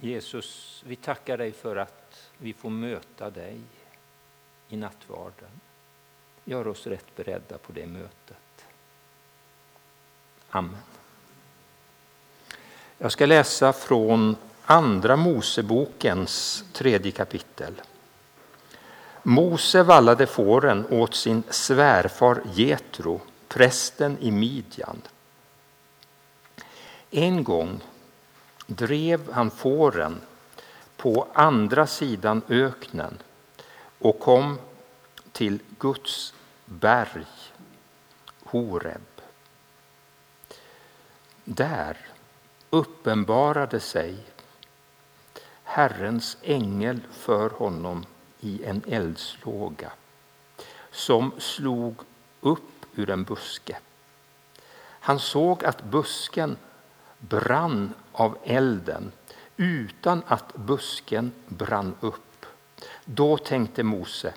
Jesus, vi tackar dig för att vi får möta dig i nattvarden. Gör oss rätt beredda på det mötet. Amen. Jag ska läsa från Andra Mosebokens tredje kapitel. Mose vallade fåren åt sin svärfar Jetro, prästen i Midjan. En gång drev han fåren på andra sidan öknen och kom till Guds berg, Horeb. Där uppenbarade sig Herrens ängel för honom i en eldslåga som slog upp ur en buske. Han såg att busken brann av elden utan att busken brann upp. Då tänkte Mose,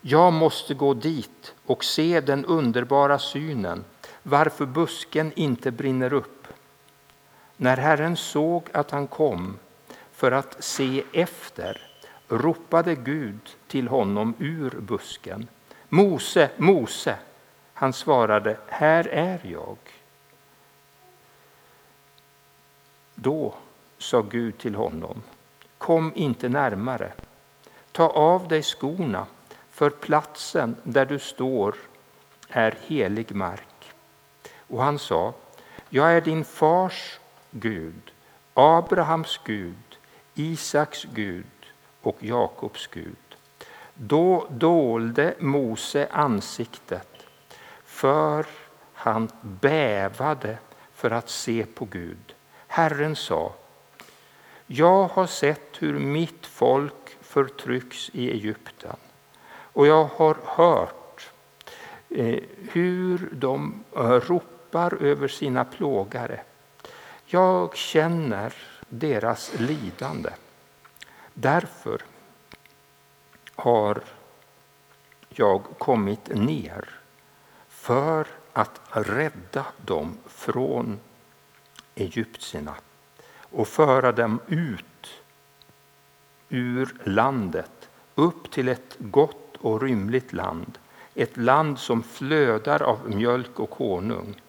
jag måste gå dit och se den underbara synen, varför busken inte brinner upp. När Herren såg att han kom för att se efter ropade Gud till honom ur busken. Mose, Mose! Han svarade, här är jag. Då sa Gud till honom, kom inte närmare. Ta av dig skorna, för platsen där du står är helig mark. Och han sa, jag är din fars Gud, Abrahams Gud, Isaks Gud och Jakobs Gud. Då dolde Mose ansiktet, för han bävade för att se på Gud. Herren sa, jag har sett hur mitt folk förtrycks i Egypten och jag har hört eh, hur de eh, ropar över sina plågare. Jag känner deras lidande. Därför har jag kommit ner för att rädda dem från egyptierna och föra dem ut ur landet upp till ett gott och rymligt land, ett land som flödar av mjölk och honung,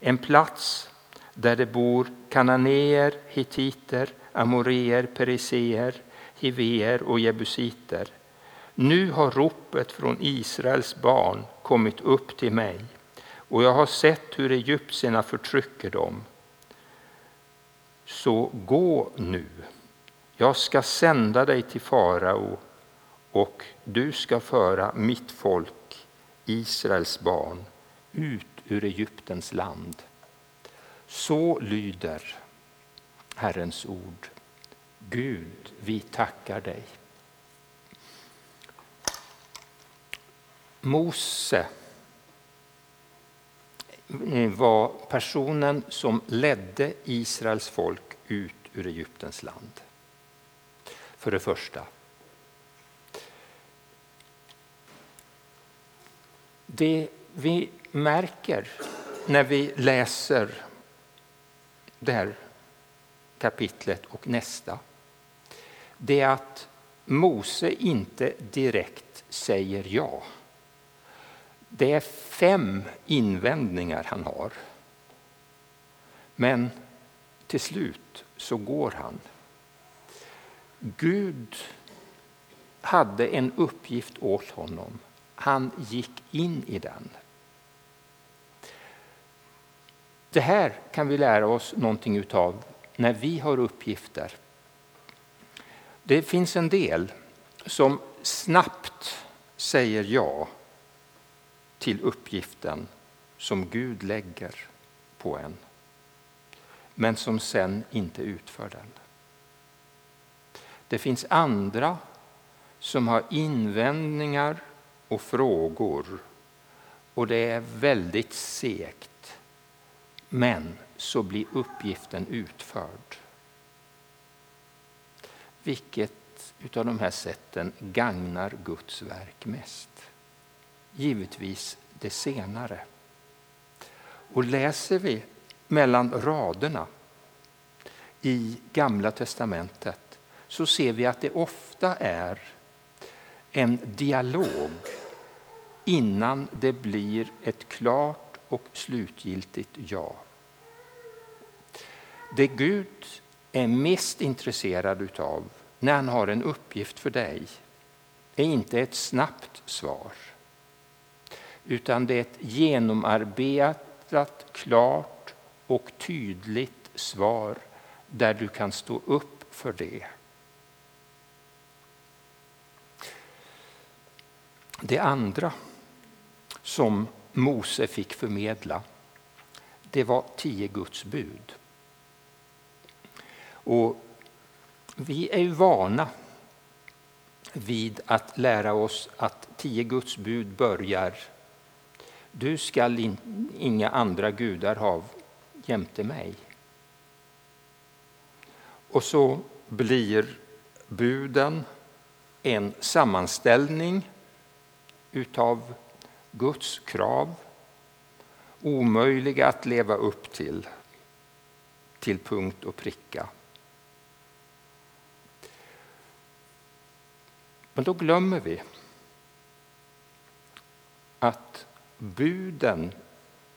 en plats där det bor kananéer, hittiter, amoreer, periseer, hiveer och jebusiter. Nu har ropet från Israels barn kommit upp till mig och jag har sett hur egyptierna förtrycker dem. Så gå nu, jag ska sända dig till farao och du ska föra mitt folk, Israels barn, ut ur Egyptens land. Så lyder Herrens ord. Gud, vi tackar dig. Mose Mm, var personen som ledde Israels folk ut ur Egyptens land. För det första. Det vi märker när vi läser det här kapitlet och nästa det är att Mose inte direkt säger ja. Det är fem invändningar han har. Men till slut så går han. Gud hade en uppgift åt honom. Han gick in i den. Det här kan vi lära oss någonting utav när vi har uppgifter. Det finns en del som snabbt säger ja till uppgiften som Gud lägger på en men som sen inte utför den. Det finns andra som har invändningar och frågor och det är väldigt segt. Men så blir uppgiften utförd. Vilket av de här sätten gagnar Guds verk mest? Givetvis det senare. Och läser vi mellan raderna i Gamla testamentet så ser vi att det ofta är en dialog innan det blir ett klart och slutgiltigt ja. Det Gud är mest intresserad av när han har en uppgift för dig är inte ett snabbt svar utan det är ett genomarbetat, klart och tydligt svar där du kan stå upp för det. Det andra som Mose fick förmedla det var tio Guds bud. Och vi är vana vid att lära oss att tio Guds bud börjar du skall in, inga andra gudar ha jämte mig. Och så blir buden en sammanställning utav Guds krav, omöjliga att leva upp till, till punkt och pricka. Men då glömmer vi att buden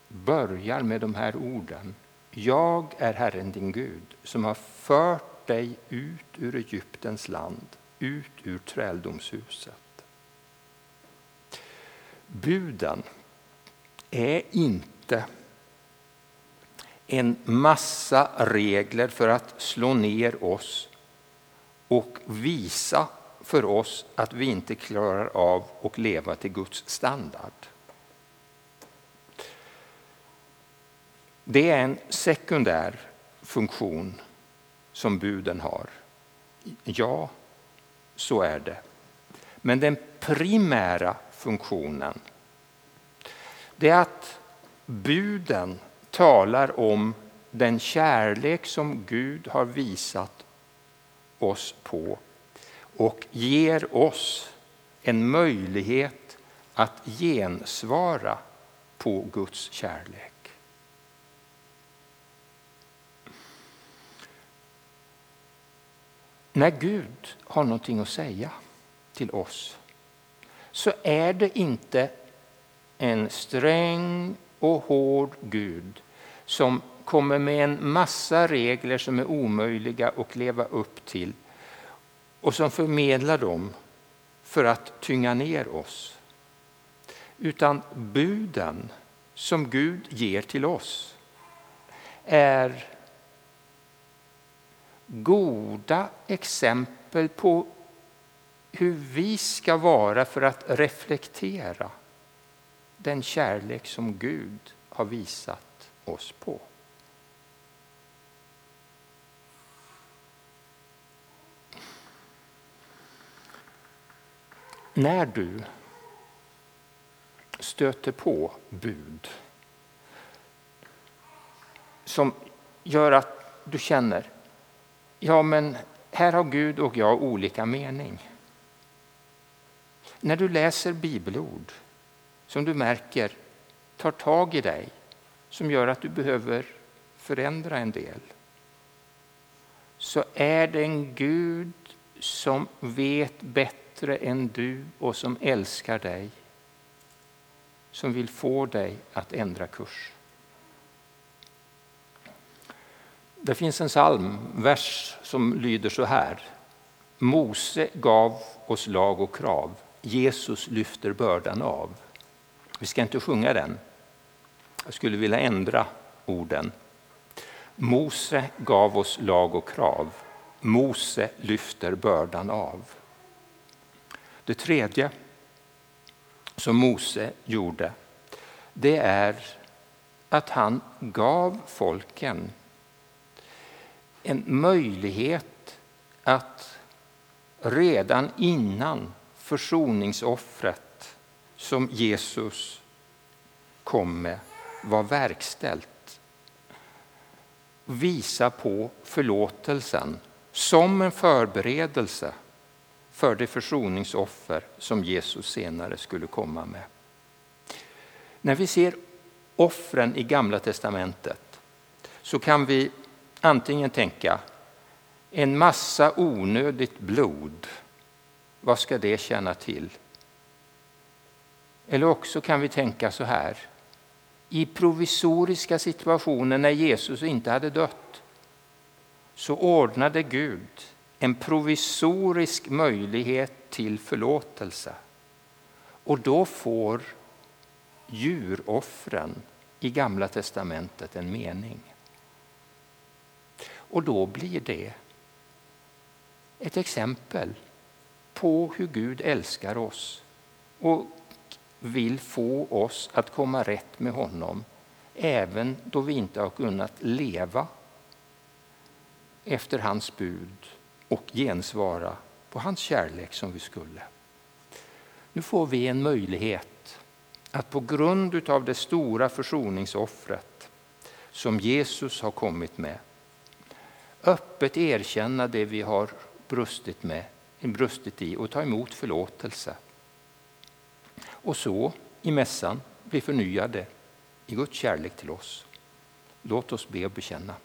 börjar med de här orden. Jag är Herren din Gud som har fört dig ut ur Egyptens land, ut ur träldomshuset. Buden är inte en massa regler för att slå ner oss och visa för oss att vi inte klarar av att leva till Guds standard. Det är en sekundär funktion som buden har. Ja, så är det. Men den primära funktionen det är att buden talar om den kärlek som Gud har visat oss på och ger oss en möjlighet att gensvara på Guds kärlek. När Gud har någonting att säga till oss så är det inte en sträng och hård Gud som kommer med en massa regler som är omöjliga att leva upp till och som förmedlar dem för att tynga ner oss. Utan buden som Gud ger till oss är goda exempel på hur vi ska vara för att reflektera den kärlek som Gud har visat oss på. När du stöter på bud som gör att du känner ja men här har Gud och jag olika mening. När du läser bibelord som du märker tar tag i dig, som gör att du behöver förändra en del, så är det en Gud som vet bättre än du och som älskar dig, som vill få dig att ändra kurs. Det finns en psalmvers som lyder så här. Mose gav oss lag och krav, Jesus lyfter bördan av. Vi ska inte sjunga den. Jag skulle vilja ändra orden. Mose gav oss lag och krav. Mose lyfter bördan av. Det tredje som Mose gjorde, det är att han gav folken en möjlighet att redan innan försoningsoffret som Jesus kom med var verkställt visa på förlåtelsen som en förberedelse för det försoningsoffer som Jesus senare skulle komma med. När vi ser offren i Gamla testamentet så kan vi antingen tänka En massa onödigt blod, vad ska det tjäna till? Eller också kan vi tänka så här. I provisoriska situationer när Jesus inte hade dött så ordnade Gud en provisorisk möjlighet till förlåtelse. Och då får djuroffren i Gamla testamentet en mening. Och då blir det ett exempel på hur Gud älskar oss och vill få oss att komma rätt med honom även då vi inte har kunnat leva efter hans bud och gensvara på hans kärlek som vi skulle. Nu får vi en möjlighet att på grund av det stora försoningsoffret som Jesus har kommit med öppet erkänna det vi har brustit, med, brustit i och ta emot förlåtelse. Och så i mässan bli förnyade i Guds kärlek till oss. Låt oss be och bekänna.